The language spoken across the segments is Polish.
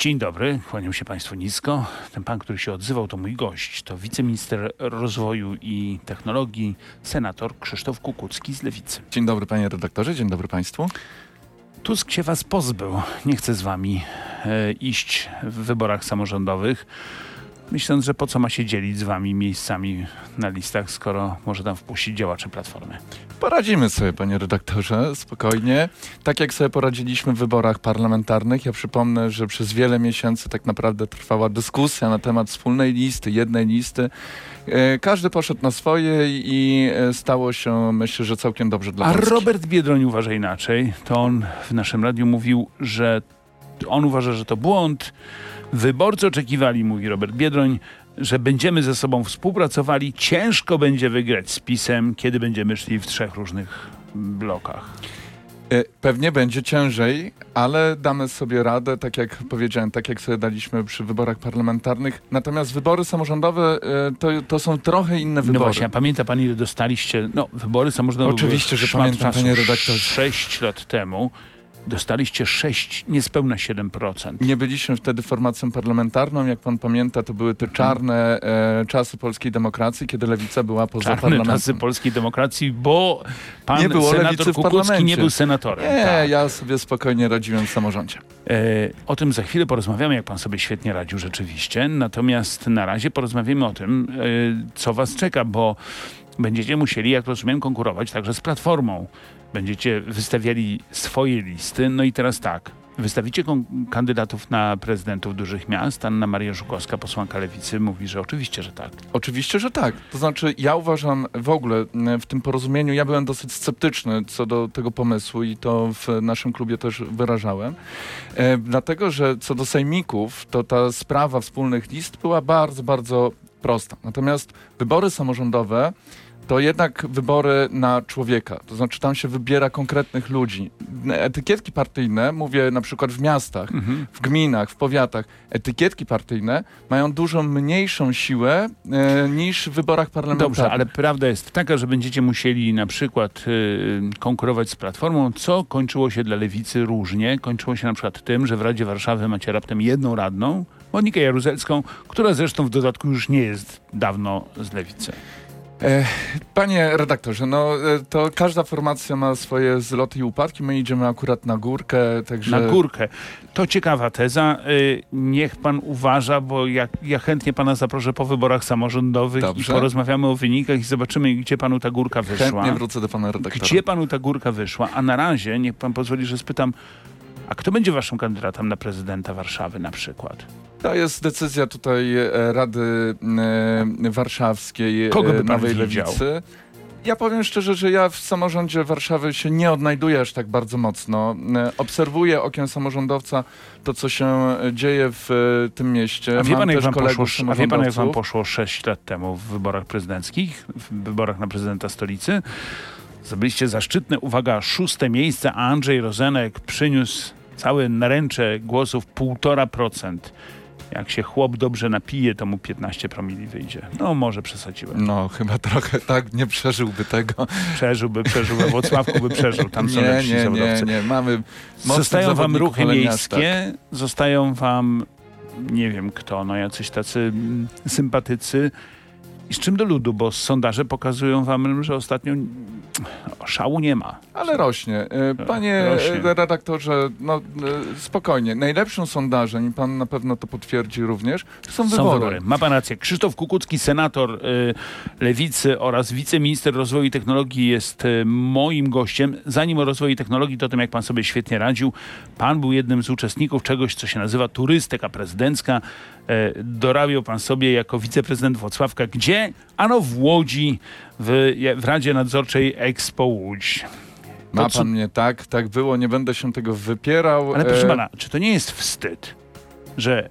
Dzień dobry, kłaniam się Państwu nisko. Ten pan, który się odzywał, to mój gość. To wiceminister rozwoju i technologii, senator Krzysztof Kukucki z Lewicy. Dzień dobry panie redaktorze, dzień dobry państwu. Tusk się was pozbył. Nie chce z wami e, iść w wyborach samorządowych. Myśląc, że po co ma się dzielić z wami miejscami na listach, skoro może tam wpuścić działaczy Platformy. Poradzimy sobie, panie redaktorze, spokojnie. Tak jak sobie poradziliśmy w wyborach parlamentarnych, ja przypomnę, że przez wiele miesięcy tak naprawdę trwała dyskusja na temat wspólnej listy, jednej listy. E, Każdy poszedł na swoje i e, stało się, myślę, że całkiem dobrze dla A Polski. Robert Biedroń uważa inaczej. To on w naszym radiu mówił, że on uważa, że to błąd. Wyborcy oczekiwali, mówi Robert Biedroń, że będziemy ze sobą współpracowali. Ciężko będzie wygrać z PiSem, kiedy będziemy szli w trzech różnych blokach. E, Pewnie będzie ciężej, ale damy sobie radę, tak jak powiedziałem, tak jak sobie daliśmy przy wyborach parlamentarnych. Natomiast wybory samorządowe e, to, to są trochę inne No wybory. właśnie, a pamięta pan, ile dostaliście? No, wybory samorządowe Oczywiście, że pamiętam, czasu, panie redaktorze. Sześć lat temu dostaliście 6, niespełna 7%. Nie byliśmy wtedy formacją parlamentarną. Jak pan pamięta, to były te czarne e, czasy polskiej demokracji, kiedy lewica była poza Czarne parlamentem. czasy polskiej demokracji, bo pan Nie było senator Kukucki nie był senatorem. Nie, Tak. ja sobie spokojnie radziłem w samorządzie. E, o tym za chwilę porozmawiamy, jak pan sobie świetnie radził rzeczywiście. Natomiast na razie porozmawiamy o tym, e, co was czeka, bo będziecie musieli, jak rozumiem, konkurować także z Platformą. Będziecie wystawiali swoje listy. No i teraz tak. Wystawicie kandydatów na prezydentów dużych miast. Anna Maria Żukowska, posłanka Lewicy, mówi, że oczywiście, że tak. Oczywiście, że tak. To znaczy, ja uważam w ogóle m, w tym porozumieniu, ja byłem dosyć sceptyczny co do tego pomysłu i to w naszym klubie też wyrażałem. E, dlatego, że co do sejmików, to ta sprawa wspólnych list była bardzo, bardzo prosta. Natomiast wybory samorządowe to jednak wybory na człowieka. To znaczy, tam się wybiera konkretnych ludzi. Etykietki partyjne, mówię na przykład w miastach, Mhm. w gminach, w powiatach, etykietki partyjne mają dużo mniejszą siłę e, niż w wyborach parlamentarnych. Dobrze, ale prawda jest taka, że będziecie musieli na przykład y, konkurować z Platformą, co kończyło się dla Lewicy różnie. Kończyło się na przykład tym, że w Radzie Warszawy macie raptem jedną radną, Monikę Jaruzelską, która zresztą w dodatku już nie jest dawno z Lewicy. E, panie redaktorze, no e, to każda formacja ma swoje zloty i upadki. My idziemy akurat na górkę, także... Na górkę. To ciekawa teza. Y, niech pan uważa, bo ja, ja chętnie pana zaproszę po wyborach samorządowych Dobrze. i porozmawiamy o wynikach i zobaczymy, gdzie panu ta górka wyszła. Chętnie wrócę do pana redaktora. Gdzie panu ta górka wyszła? A na razie, niech pan pozwoli, że spytam, a kto będzie waszym kandydatem na prezydenta Warszawy na przykład? To jest decyzja tutaj e, Rady e, Warszawskiej Kogo by e, Nowej? Lewicy. Ja powiem szczerze, że ja w samorządzie Warszawy się nie odnajduję aż tak bardzo mocno. E, Obserwuję okiem samorządowca to, co się e, dzieje w e, tym mieście. A wie, pan, jak wam poszło, a wie pan, jak wam poszło 6 lat temu w wyborach prezydenckich, w wyborach na prezydenta stolicy? Zdobyliście zaszczytne, uwaga, szóste miejsce, a Andrzej Rozenek przyniósł całe naręcze głosów 1,5%. Jak się chłop dobrze napije, to mu 15 promili wyjdzie. No, może przesadziłem. No, chyba trochę tak, nie przeżyłby tego. Przeżyłby, przeżył, we Włocławku by przeżył, tam są nie, lepsi nie, nie, zawodowcy. nie. Mamy Zostają wam ruchy miejskie, zostają wam nie wiem kto, no jacyś tacy mm, sympatycy. I z czym do ludu, bo sondaże pokazują wam, że ostatnio szału nie ma. Ale rośnie. E, Panie Rośnie. e, redaktorze, no e, spokojnie. Najlepszym sondażem, i pan na pewno to potwierdzi również, to są Są wybory. wybory. Ma pan rację. Krzysztof Kukucki, senator Lewicy oraz wiceminister rozwoju i technologii jest moim gościem. Zanim o rozwoju i technologii, to o tym, jak pan sobie świetnie radził. Pan był jednym z uczestników czegoś, co się nazywa turystyka prezydencka. E, dorabiał pan sobie jako wiceprezydent Włocławka. Gdzie? Ano w Łodzi, w, w Radzie Nadzorczej Expo Łódź. Ma pan mnie tak, tak było, nie będę się tego wypierał. Ale proszę E, pana, czy to nie jest wstyd, że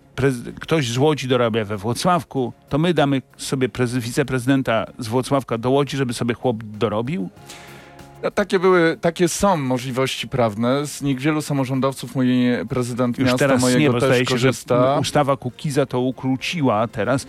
ktoś z Łodzi dorabia we Włocławku, to my damy sobie prez- wiceprezydenta z Włocławka do Łodzi, żeby sobie chłop dorobił? No, takie były, takie są możliwości prawne. Z nich wielu samorządowców mój prezydent Już miasta teraz mojego nie, bo też się, że korzysta. ustawa Kukiza to ukróciła teraz.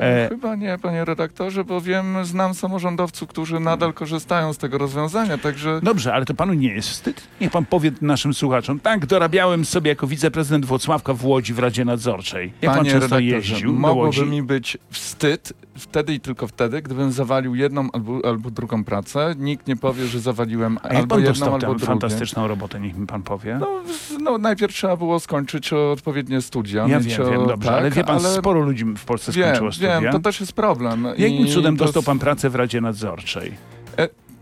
E, E, Chyba nie, panie redaktorze, bo wiem, znam samorządowców, którzy nadal korzystają z tego rozwiązania, także Dobrze, ale to panu nie jest wstyd? Niech pan powie naszym słuchaczom. Tak, dorabiałem sobie jako wiceprezydent Włocławka w Łodzi w Radzie Nadzorczej. Jak pan panie często redaktorze, jeździł mogłoby mi być wstyd wtedy i tylko wtedy, gdybym zawalił jedną albo, albo drugą pracę. Nikt nie powie, że zawaliłem A albo pan jedną, albo drugą. fantastyczną robotę, niech mi pan powie? No, no, najpierw trzeba było skończyć odpowiednie studia. ja wiem, o- wiem, dobrze, tak, ale wie pan, sporo ludzi w Polsce Wiem, skończyło studia. wiem, to też jest problem. Jakim cudem to dostał pan pracę w Radzie Nadzorczej?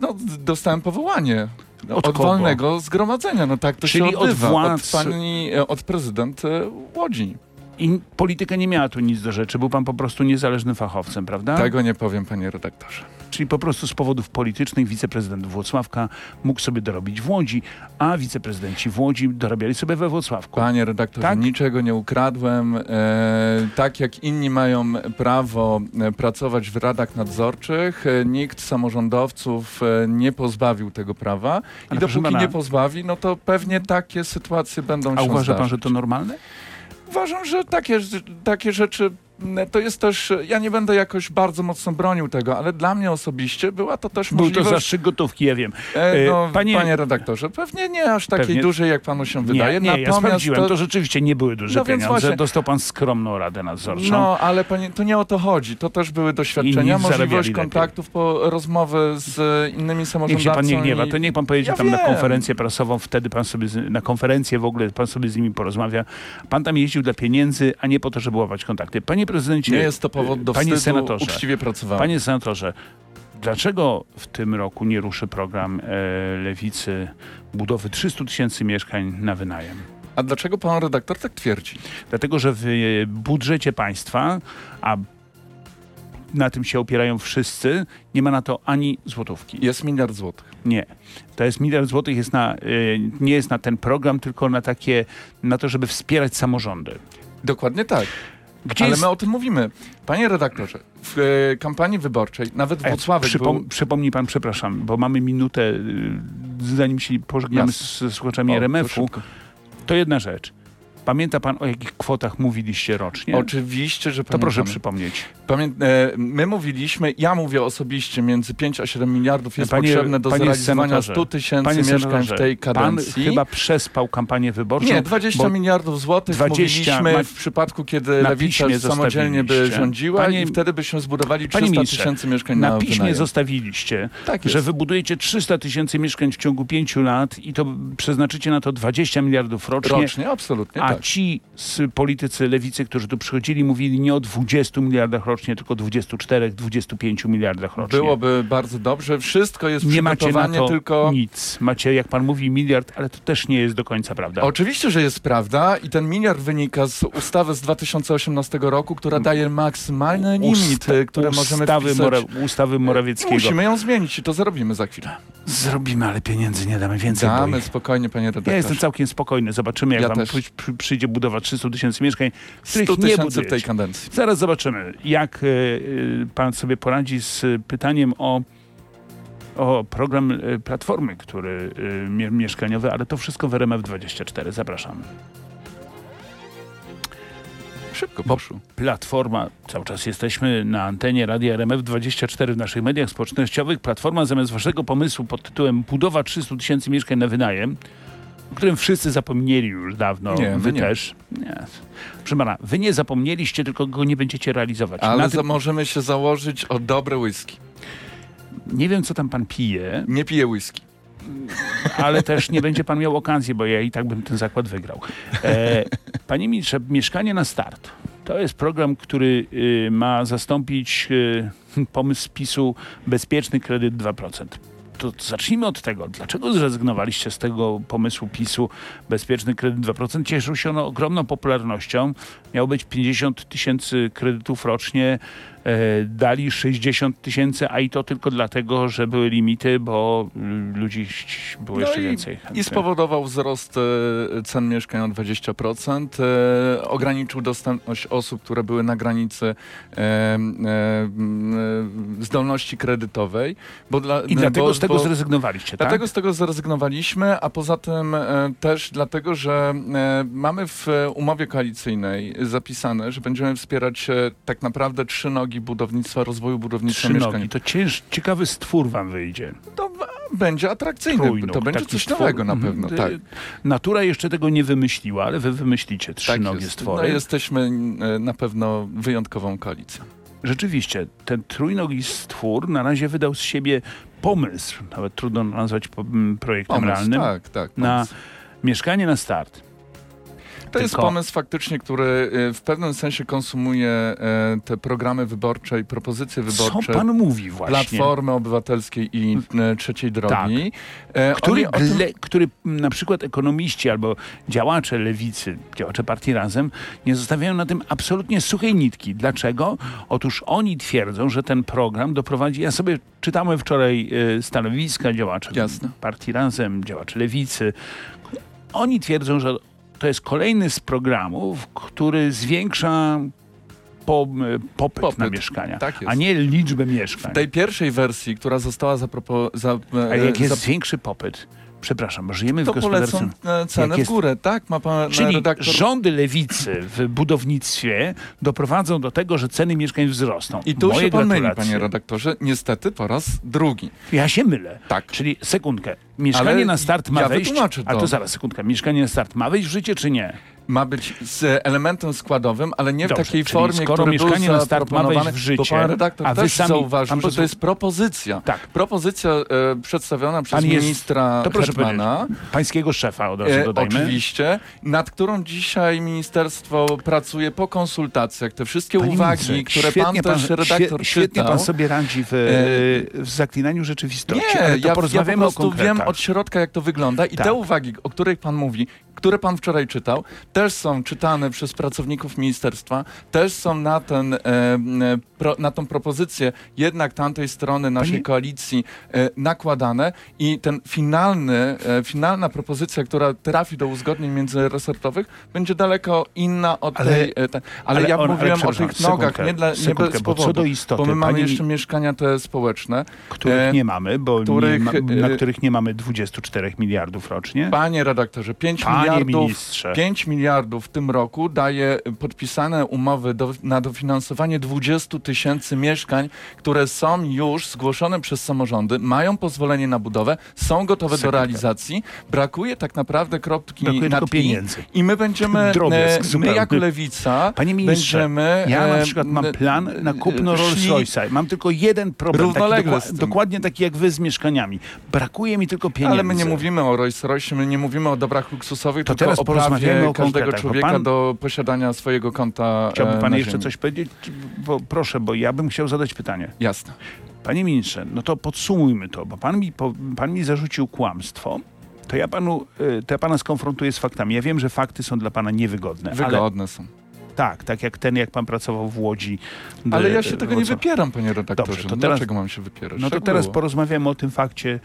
No, d- dostałem powołanie. Od Od, kogo? walnego zgromadzenia, no tak to Czyli się od odbywa. władz- Od pani, e, od prezydent e, Łodzi. I polityka nie miała tu nic do rzeczy. Był pan po prostu niezależnym fachowcem, prawda? Tego nie powiem, panie redaktorze. Czyli po prostu z powodów politycznych wiceprezydent Włocławka mógł sobie dorobić w Łodzi, a wiceprezydenci w Łodzi dorabiali sobie we Włocławku. Panie redaktorze, Tak? niczego nie ukradłem. E, tak jak inni mają prawo e, pracować w radach nadzorczych, e, nikt samorządowców e, nie pozbawił tego prawa. I Ale dopóki pana- nie pozbawi, no to pewnie takie sytuacje będą A się uważa pan, że to normalne? Uważam, że takie, takie rzeczy to jest też, ja nie będę jakoś bardzo mocno bronił tego, ale dla mnie osobiście była to też Był to możliwość... zastrzyk gotówki, ja wiem. E, no, e, panie- panie... redaktorze, pewnie nie aż takiej Pewnie- dużej, jak panu się wydaje. Nie, nie ja sprawdziłem, to... rzeczywiście nie były duże No pieniądze. właśnie- Dostał pan skromną radę nadzorczą. No, ale panie, to nie o to chodzi. To też były doświadczenia, możliwość kontaktów, po rozmowy z e, innymi Niech się samorządowcami. pan nie gniewa, to niech pan pojedzie Ja tam na wiem. konferencję prasową, wtedy pan sobie, z, na konferencję w ogóle, pan sobie z nimi porozmawia. Pan tam jeździł dla pieniędzy, a nie po to, żeby łapać kontakty. Panie prezydencie, Nie jest to powód do panie wstydu, senatorze, uczciwie pracowałem. Panie senatorze, dlaczego w tym roku nie ruszy program e, Lewicy budowy 300 tysięcy mieszkań na wynajem? A dlaczego pan redaktor tak twierdzi? Dlatego, że w e, budżecie państwa, a na tym się opierają wszyscy, nie ma na to ani złotówki. Jest miliard złotych. Nie. To jest miliard złotych, jest na, y, nie jest na ten program, tylko na takie, na to, żeby wspierać samorządy. Dokładnie tak. Gdzie Ale jest, my o tym mówimy. Panie redaktorze, w e, kampanii wyborczej, nawet e, Włocławek przypom, był... Przypomnij pan, przepraszam, bo mamy minutę, y, zanim się pożegnamy Jasne. z, ze słuchaczami RMF-u. To jedna rzecz. Pamięta pan, o jakich kwotach mówiliście rocznie? Oczywiście, że to proszę przypomnieć. Pamię e, my mówiliśmy, ja mówię osobiście, między 5 a 7 miliardów jest Panie- potrzebne do panie zrealizowania senatorze, 100 tysięcy mieszkań w tej pan kadencji. chyba przespał kampanię wyborczą. Nie, 20 bo- miliardów złotych 20 mówiliśmy w przypadku, kiedy Lewica samodzielnie by rządziła Panie- i wtedy byśmy zbudowali Panie 300 ministrze, tysięcy mieszkań na, Na piśmie wynajem. zostawiliście, Tak że wybudujecie 300 tysięcy mieszkań w ciągu pięciu lat i to przeznaczycie na to 20 miliardów rocznie. Rocznie, absolutnie A tak. ci z politycy lewicy, którzy tu przychodzili, mówili nie o 20 miliardach rocznie, tylko 24, 25 miliardach rocznie. Byłoby bardzo dobrze. Wszystko jest nie macie na to tylko... nic. Macie, jak pan mówi, miliard, ale to też nie jest do końca prawda. Oczywiście, że jest prawda i ten miliard wynika z ustawy z 2018 roku, która daje maksymalny limit, Usta- które możemy wpisać. Mora- ustawy Morawieckiego. Musimy ją zmienić i to zrobimy za chwilę. Zrobimy, ale pieniędzy nie damy więcej. Damy spokojnie, panie redaktorze. Ja jestem całkiem spokojny. Zobaczymy, jak Ja wam też. Przy, przy, przyjdzie budowa 300 tysięcy mieszkań, których 100 nie tysięcy w budujecie. tej kadencji. Zaraz zobaczymy, jak e, e, pan sobie poradzi z pytaniem o, o program e, Platformy, który mie- mieszkaniowy, ale to wszystko w RMF24. Zapraszamy. Szybko poszło. Platforma, cały czas jesteśmy na antenie Radia RMF24 w naszych mediach społecznościowych. Platforma zamiast waszego pomysłu pod tytułem budowa 300 tysięcy mieszkań na wynajem, o którym wszyscy zapomnieli już dawno, Nie, wy my nie. też. Nie. Proszę pana, wy nie zapomnieliście, tylko go nie będziecie realizować. Ale tym, możemy się założyć o dobre whisky. nie wiem, co tam pan pije, Nie piję whisky. ale też nie będzie pan miał okazji, bo ja i tak bym ten zakład wygrał. E, panie ministrze, Mieszkanie na start. To jest program, który y, ma zastąpić y, pomysł PiSu Bezpieczny Kredyt 2%. To zacznijmy od tego. Dlaczego zrezygnowaliście z tego pomysłu PiSu Bezpieczny Kredyt 2%? Cieszył się on ogromną popularnością. Miało być 50 tysięcy kredytów rocznie. E, dali 60 tysięcy, a i to tylko dlatego, że były limity, bo mm, ludzi było No jeszcze i, więcej. I spowodował wzrost e, cen mieszkań o 20%. E, ograniczył dostępność osób, które były na granicy zdolności kredytowej. Bo dla, I dlatego bo, z tego bo, zrezygnowaliście, Dlatego tak? z tego zrezygnowaliśmy, a poza tym też dlatego, że mamy w umowie koalicyjnej zapisane, że będziemy wspierać tak naprawdę trzy nogi budownictwa, rozwoju budownictwa Trzy mieszkań. nogi. To cięż, ciekawy stwór wam wyjdzie. To będzie atrakcyjne. Trójnóg, to będzie coś stwór. nowego na Mhm. pewno. Y, Tak. Natura jeszcze tego nie wymyśliła, ale wy wymyślicie trzy Tak nogie jest. stwory. No jesteśmy e, na pewno wyjątkową koalicją. Rzeczywiście, ten trójnogi stwór na razie wydał z siebie pomysł, nawet trudno nazwać projektem Pomysł, realnym, tak, tak. na mieszkanie na start. To jest tylko- pomysł faktycznie, który e, w pewnym sensie konsumuje e, te programy wyborcze i propozycje wyborcze. Co pan mówi właśnie? Platformy Obywatelskiej i e, Trzeciej Drogi. E, Który, tym- gle, który na przykład ekonomiści albo działacze lewicy, działacze partii Razem nie zostawiają na tym absolutnie suchej nitki. Dlaczego? Otóż oni twierdzą, że ten program doprowadzi... Ja sobie czytałem wczoraj stanowiska działaczy Jasne. partii Razem, działaczy lewicy. Oni twierdzą, że to jest kolejny z programów, który zwiększa po, e, popyt, Popyt, na mieszkania, tak a nie liczbę mieszkań. w tej pierwszej wersji, która została zapropo- za, A jak jest za, większy popyt? Przepraszam, żyjemy to w gospodarce... polecą e, cenę w górę. Tak, ma pan Czyli redaktor... rządy lewicy w budownictwie doprowadzą do tego, że ceny mieszkań wzrosną. I tu Moje się pan myli, panie redaktorze, niestety po raz drugi. Ja się mylę. Tak. Czyli sekundkę. Mieszkanie Ale na start ma ja wejść. to. to zaraz sekundkę. Mieszkanie na start ma wejść w życie czy nie? Ma być z elementem składowym, ale nie w Dobrze, takiej formie, skoro mieszkanie na start ma wejść w życie, bo pan redaktor a wy też sami- zauważył, że to jest propozycja. Tak. Propozycja e, przedstawiona przez jest- ministra To proszę Hetmana. Pańskiego szefa od razu E, dodajmy. oczywiście, nad którą dzisiaj ministerstwo pracuje po konsultacjach. Te wszystkie Panie uwagi, ministrze, które pan też redaktor świe- Świetnie czytał. pan sobie radzi w, w zaklinaniu rzeczywistości. Nie, ale to ja, ja po o prostu konkretach. wiem od środka, jak to wygląda i Tak. te uwagi, o których pan mówi, które pan wczoraj czytał, też są czytane przez pracowników ministerstwa, też są na, ten, e, e, pro, na tą propozycję jednak tamtej strony naszej koalicji e, nakładane i ten finalny, finalna propozycja, która trafi do uzgodnień międzyresortowych, będzie daleko inna od Ale- tej... Te, ale, ale ja on- ale mówiłem o przepraszam, tych nogach, sekundkę, nie, dla, nie bez bo co powodu, do istoty, bo my mamy pani- jeszcze mieszkania te społeczne, których nie mamy, bo których, nie ma, na których nie mamy 24 miliardów rocznie. Panie redaktorze, 5 Panie miliardów, ministrze. 5 miliardów w tym roku daje podpisane umowy do, na dofinansowanie 20 tysięcy mieszkań, które są już zgłoszone przez samorządy, mają pozwolenie na budowę, są gotowe Sekundkę. do realizacji. Brakuje tak naprawdę kropki Brakuje i pieniędzy. i my będziemy, Drobiazg e, my jako lewica Panie ministrze, będziemy... ja na e, przykład mam plan na kupno Rolls Royce'a. Mam tylko jeden problem, taki dokła- dokładnie taki jak wy z mieszkaniami. Brakuje mi tylko pieniędzy. Ale my nie mówimy o Rolls Royce, my nie mówimy o dobrach luksusowych, To tylko teraz o porozmawiamy o każdego człowieka pan- do posiadania swojego konta Chciałby e, pan na jeszcze ziemi. coś powiedzieć? Bo, proszę, bo ja bym chciał zadać pytanie. Jasne. Panie ministrze, no to podsumujmy to, bo pan mi, pan mi zarzucił kłamstwo. To ja, panu, y, to ja pana skonfrontuję z faktami. Ja wiem, że fakty są dla pana niewygodne. Ale Wygodne są. tak, tak jak ten, jak pan pracował w Łodzi. Ale ja się tego nie wypieram, panie redaktorze. Dobrze, to No teraz- Dlaczego mam się wypierać? No to Tak teraz porozmawiamy o tym fakcie,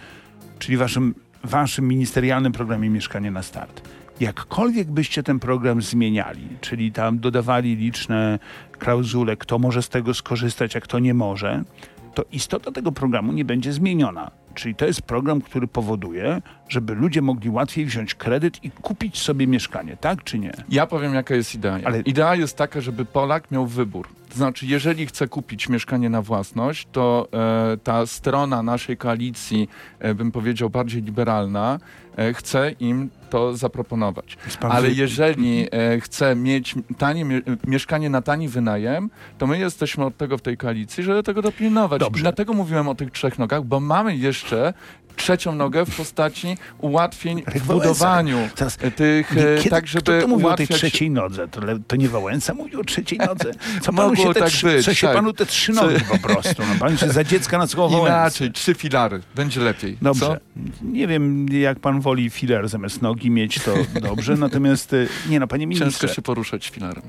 czyli waszym, waszym ministerialnym programie Mieszkanie na Start. Jakkolwiek byście ten program zmieniali, czyli tam dodawali liczne klauzule, kto może z tego skorzystać, a kto nie może, to istota tego programu nie będzie zmieniona. Czyli to jest program, który powoduje, żeby ludzie mogli łatwiej wziąć kredyt i kupić sobie mieszkanie, tak czy nie? Ja powiem, jaka jest idea. Ale- Idea jest taka, żeby Polak miał wybór. To znaczy, jeżeli chce kupić mieszkanie na własność, to e, ta strona naszej koalicji, e, bym powiedział bardziej liberalna, e, chce im to zaproponować. Ale jeżeli e, chce mieć tanie mie mieszkanie na tani wynajem, to my jesteśmy od tego w tej koalicji, żeby tego dopilnować. Dobrze. I dlatego mówiłem o tych trzech nogach, bo mamy jeszcze trzecią nogę w postaci ułatwień w budowaniu Teraz- e, tych, e, Kiedy, tak żeby kto to mówił o tej ułatwiać... trzeciej nodze? To, to nie Wałęsa mówił o trzeciej nodze? Co panu się te, tak trzy, być, co się tak. panu te trzy nogi po prostu? No, pan się za dziecka na słowo. Inaczej, trzy filary, będzie lepiej. Dobrze. Co? Nie wiem, jak pan woli filar zamiast nogi mieć, to dobrze. Natomiast, y, nie no, panie ministrze, Ciężko się poruszać filarem.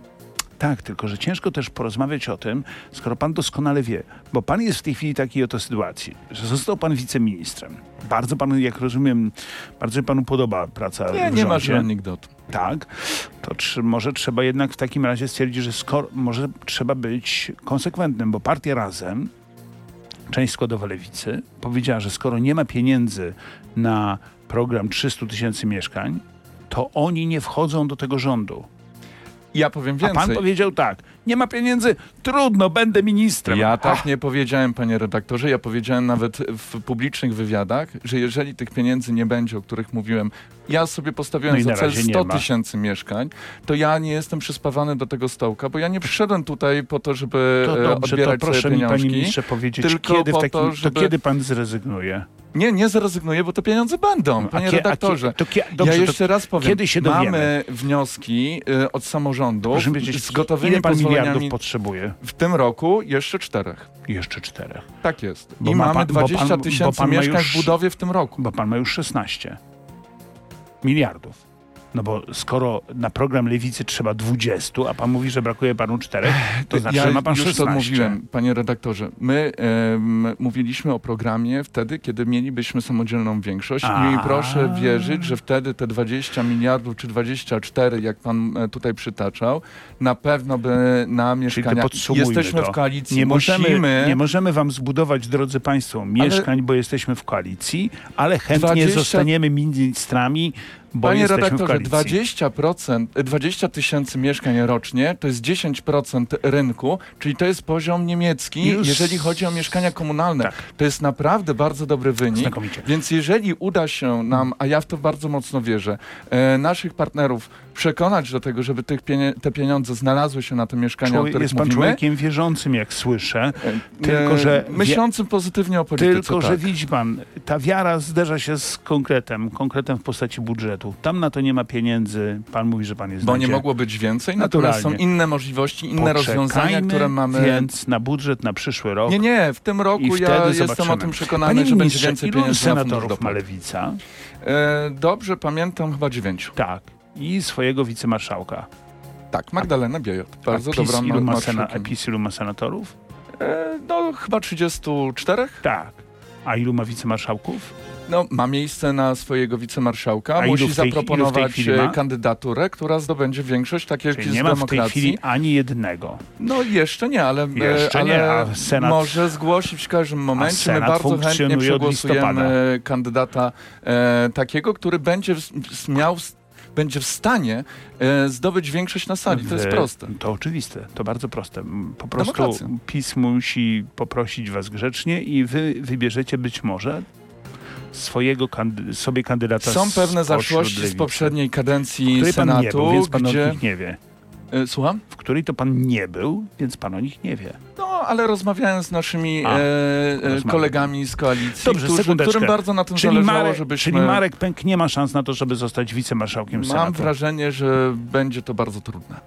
Tak, tylko że ciężko też porozmawiać o tym, skoro pan doskonale wie, bo pan jest w tej chwili takiej oto sytuacji, że został pan wiceministrem. Bardzo panu, jak rozumiem, bardzo panu podoba praca Nie, w nie ma rządzie. żadnych anegdot. Tak, to czy, może trzeba jednak w takim razie stwierdzić, że skoro, może trzeba być konsekwentnym, bo partia Razem, część składowa Lewicy, powiedziała, że skoro nie ma pieniędzy na program 300 tysięcy mieszkań, to oni nie wchodzą do tego rządu. Ja powiem A więcej. pan powiedział tak, nie ma pieniędzy, trudno, będę ministrem. Ja tak Ach, nie powiedziałem, panie redaktorze. Ja powiedziałem nawet w publicznych wywiadach, że jeżeli tych pieniędzy nie będzie, o których mówiłem, ja sobie postawiłem No za cel razie nie 100 ma. tysięcy mieszkań, to ja nie jestem przyspawany do tego stołka, bo ja nie przyszedłem tutaj po to, żeby to e, dobrze, to odbierać proszę sobie mi, panie pieniążki. ministrze, powiedzieć, tylko kiedy, w po takim, to, to, żeby- kiedy pan zrezygnuje? Nie, nie zrezygnuję, bo te pieniądze będą, panie A kie- redaktorze. kie- kie- dobrze, ja jeszcze raz powiem, kiedy się dowiemy? mamy wnioski y, od powiedzieć, z gotowymi ile pan miliardów potrzebuje? w tym roku jeszcze czterech. Jeszcze czterech. Tak jest. Bo I ma mamy pan- bo pan- 20 bo tysięcy mieszkań już- w budowie w tym roku. Bo pan ma już 16 miliardów. No bo skoro na program Lewicy trzeba 20, a pan mówi, że brakuje panu 4, to znaczy, ja że ma pan już 16. to mówiłem, panie redaktorze. My mówiliśmy o programie wtedy, kiedy mielibyśmy samodzielną większość A. i proszę wierzyć, że wtedy te 20 miliardów czy 24, jak pan e, tutaj przytaczał, na pewno by na Czyli to mieszkania... podsumujmy Jesteśmy to. w koalicji, Nie musimy... możemy, nie możemy wam zbudować, drodzy państwo, mieszkań, bo jesteśmy w koalicji, ale chętnie 20 zostaniemy ministrami, bo Panie redaktorze, koalicji. 20%, e, 20 tysięcy mieszkań rocznie to jest 10% rynku, czyli to jest poziom niemiecki, Już- jeżeli chodzi o mieszkania komunalne. Tak. To jest naprawdę bardzo dobry wynik. Znakomicie. Więc jeżeli uda się nam, a ja w to bardzo mocno wierzę, e, naszych partnerów przekonać do tego, żeby tych pienie te pieniądze znalazły się na te mieszkania, o Człowiek, których jest pan mówimy, człowiekiem wierzącym, jak słyszę. e, tylko, że myślącym pozytywnie o polityce. Tylko, że tak. widzi pan, ta wiara zderza się z konkretem, konkretem w postaci budżetu. Tam na to nie ma pieniędzy. Pan mówi, że pan jest Bo nie mogło być więcej, natomiast są inne możliwości, inne rozwiązania, które mamy. więc na budżet na przyszły rok. Nie, nie, w tym roku ja zobaczymy. jestem o tym przekonany, Panie że będzie więcej pieniędzy na senatorów ma dopłat. lewica? E, dobrze pamiętam, chyba dziewięciu. Tak. I swojego wicemarszałka. Tak, Magdalena Biejot. Bardzo PiS dobra ilu ma, ma, sena. PiS ilu ma senatorów? E, no, chyba 34. Tak. A ilu ma wicemarszałków? No, ma miejsce na swojego wicemarszałka. A Musi tej- zaproponować e, kandydaturę, która zdobędzie większość, tak jak Czyli jest nie w ma w tej chwili ani jednego. No jeszcze nie, ale, e, Jeszcze ale nie, a Senat- może zgłosić w każdym momencie. My bardzo chętnie przegłosujemy kandydata e, takiego, który będzie w, miał, będzie w stanie e, zdobyć większość na sali. To jest W- proste. To oczywiste, to bardzo proste. Po prostu Demokracja. PiS musi poprosić was grzecznie i wy wybierzecie być może swojego kandy sobie kandydata Są pewne zaszłości z poprzedniej kadencji której pan nie Senatu, był, więc pan o gdzie... nich nie wie. E, Słucham? W której to pan nie był, więc pan o nich nie wie. No, ale rozmawiałem z naszymi A, e, e, kolegami z koalicji, Dobrze, którzy, którym bardzo na tym Czyli, zależało, Marek, żebyśmy... czyli Marek Pęk nie ma szans na to, żeby zostać wicemarszałkiem Mam Senatu. wrażenie, że będzie to bardzo trudne.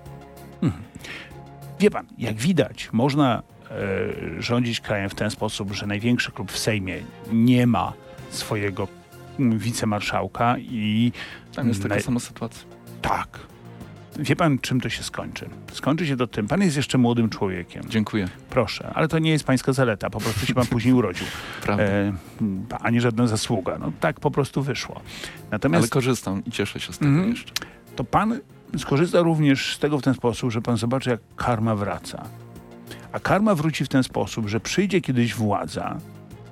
Wie pan, jak widać, można e, rządzić krajem w ten sposób, że największy klub w Sejmie nie ma swojego mm, wicemarszałka i Tam jest taka sama sytuacja. tak. Wie pan, czym to się skończy? Skończy się to tym. Pan jest jeszcze młodym człowiekiem. Dziękuję. Proszę, ale to nie jest pańska zaleta. Po prostu się pan później urodził. Prawda. E, ani żadna zasługa. No tak po prostu wyszło. Natomiast Ale korzystam i cieszę się z tego Mhm. jeszcze. to pan skorzysta również z tego w ten sposób, że pan zobaczy, jak karma wraca. A karma wróci w ten sposób, że przyjdzie kiedyś władza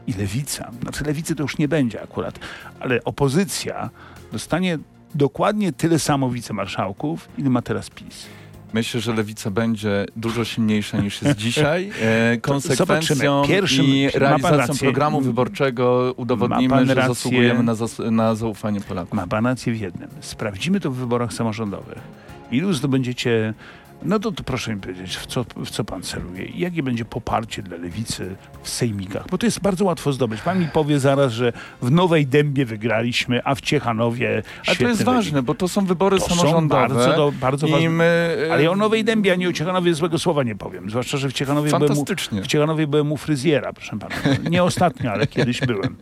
i lewica, znaczy lewicy to już nie będzie akurat, ale opozycja dostanie dokładnie tyle samo wicemarszałków, ile ma teraz PiS. Myślę, że lewica będzie dużo silniejsza niż jest dzisiaj. E, konsekwencją. Pierwszym- i realizacją programu wyborczego udowodnimy, że rację. zasługujemy na, zas- na zaufanie Polaków. Ma pan rację w jednym. Sprawdzimy to w wyborach samorządowych. Ilu zdobędziecie No to, to proszę mi powiedzieć, w co, w co pan celuje i jakie będzie poparcie dla lewicy w sejmikach? Bo to jest bardzo łatwo zdobyć. Pan mi powie zaraz, że w Nowej Dębie wygraliśmy, a w Ciechanowie Ale to jest wynik. ważne, bo to są wybory To są samorządowe. bardzo, do, bardzo ważne. my, e, Ale ja o Nowej Dębie ani o Ciechanowie złego słowa nie powiem. Zwłaszcza, że w Ciechanowie, byłem u, w Ciechanowie byłem u fryzjera, proszę pana. Nie ostatnio, ale kiedyś byłem.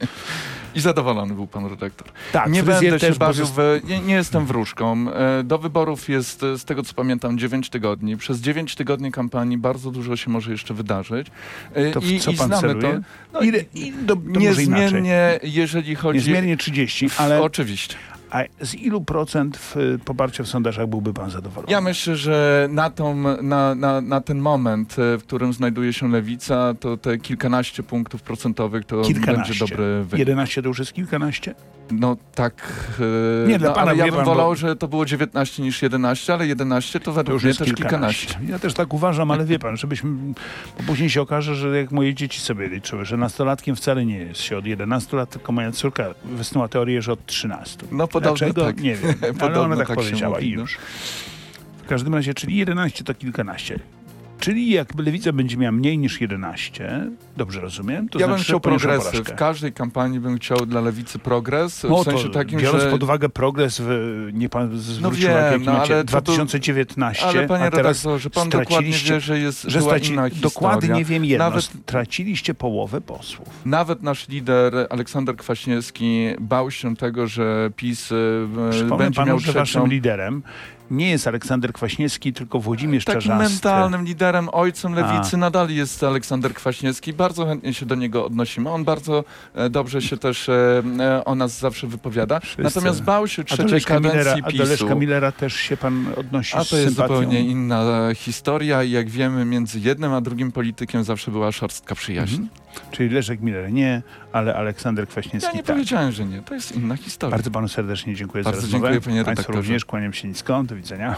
I zadowolony był pan redaktor. Tak, nie będę się bawił, w, nie, nie jestem wróżką. E, Do wyborów jest, z tego co pamiętam, 9 tygodni. Przez 9 tygodni kampanii bardzo dużo się może jeszcze wydarzyć. E, To w I, co i pan znamy celuje? to. No, i do, to niezmiennie, jeżeli chodzi... Niezmiennie 30, ale Oczywiście. A z ilu procent w, poparcia w sondażach byłby pan zadowolony? Ja myślę, że na, tą, na, na, na ten moment, e, w którym znajduje się lewica, to te kilkanaście punktów procentowych to Kilkanaście. będzie dobry wynik. 11 to już jest kilkanaście? No tak. e, Nie, dla no, pana, ale ja bym pan, wolał, bo- że to było 19 niż 11, ale 11 to To według już mnie jest też kilkanaście. kilkanaście. Ja też tak uważam, ale wie pan, żebyśmy, bo później się okaże, że jak moje dzieci sobie liczyły, że nastolatkiem wcale nie jest się od 11 lat, tylko moja córka wysnuła teorię, że od 13. No podobno Dlaczego? tak. Nie wiem, ale ona tak, tak powiedziała mówi, i no. już. W każdym razie, czyli 11 to kilkanaście. Czyli jak lewica będzie miała mniej niż 11, dobrze rozumiem, to ja znaczy, bym że chciał progresy. porażkę. W każdej kampanii bym chciał dla lewicy progres. No w sensie to takim, biorąc że... pod uwagę progres, w, nie pan zwrócił wiem, uwagi, jaki no, ale to- 2019, Ale panie a teraz redaktorze, pan dokładnie wie, że jest że straci... inna historia. dokładnie wiem jedno, Nawet- straciliście połowę posłów. Nawet nasz lider Aleksander Kwaśniewski bał się tego, że PiS e, Przypomnę będzie panu, miał że trzecią... waszym liderem nie jest Aleksander Kwaśniewski, tylko Włodzimierz Takim Czarzasty. mentalnym liderem, ojcem A. lewicy nadal jest Aleksander Kwaśniewski. Bardzo chętnie się do niego odnosimy. On bardzo e, dobrze się też e, e, o nas zawsze wypowiada. Wszyscy. Natomiast bał się A trzeciej Leszka Millera, kadencji a do Leszka PiSu. Millera też się pan odnosi A to jest sympatią? zupełnie inna historia i jak wiemy, między jednym a drugim politykiem zawsze była szorstka przyjaźń. Mhm. Czyli Leszek Miller nie, ale Aleksander Kwaśniewski Ja nie tak. powiedziałem, że nie. To jest inna historia. Bardzo panu serdecznie dziękuję Bardzo za rozmowę. dziękuję, panie Państwu redaktorze. również kłaniam się nisko. Do widzenia.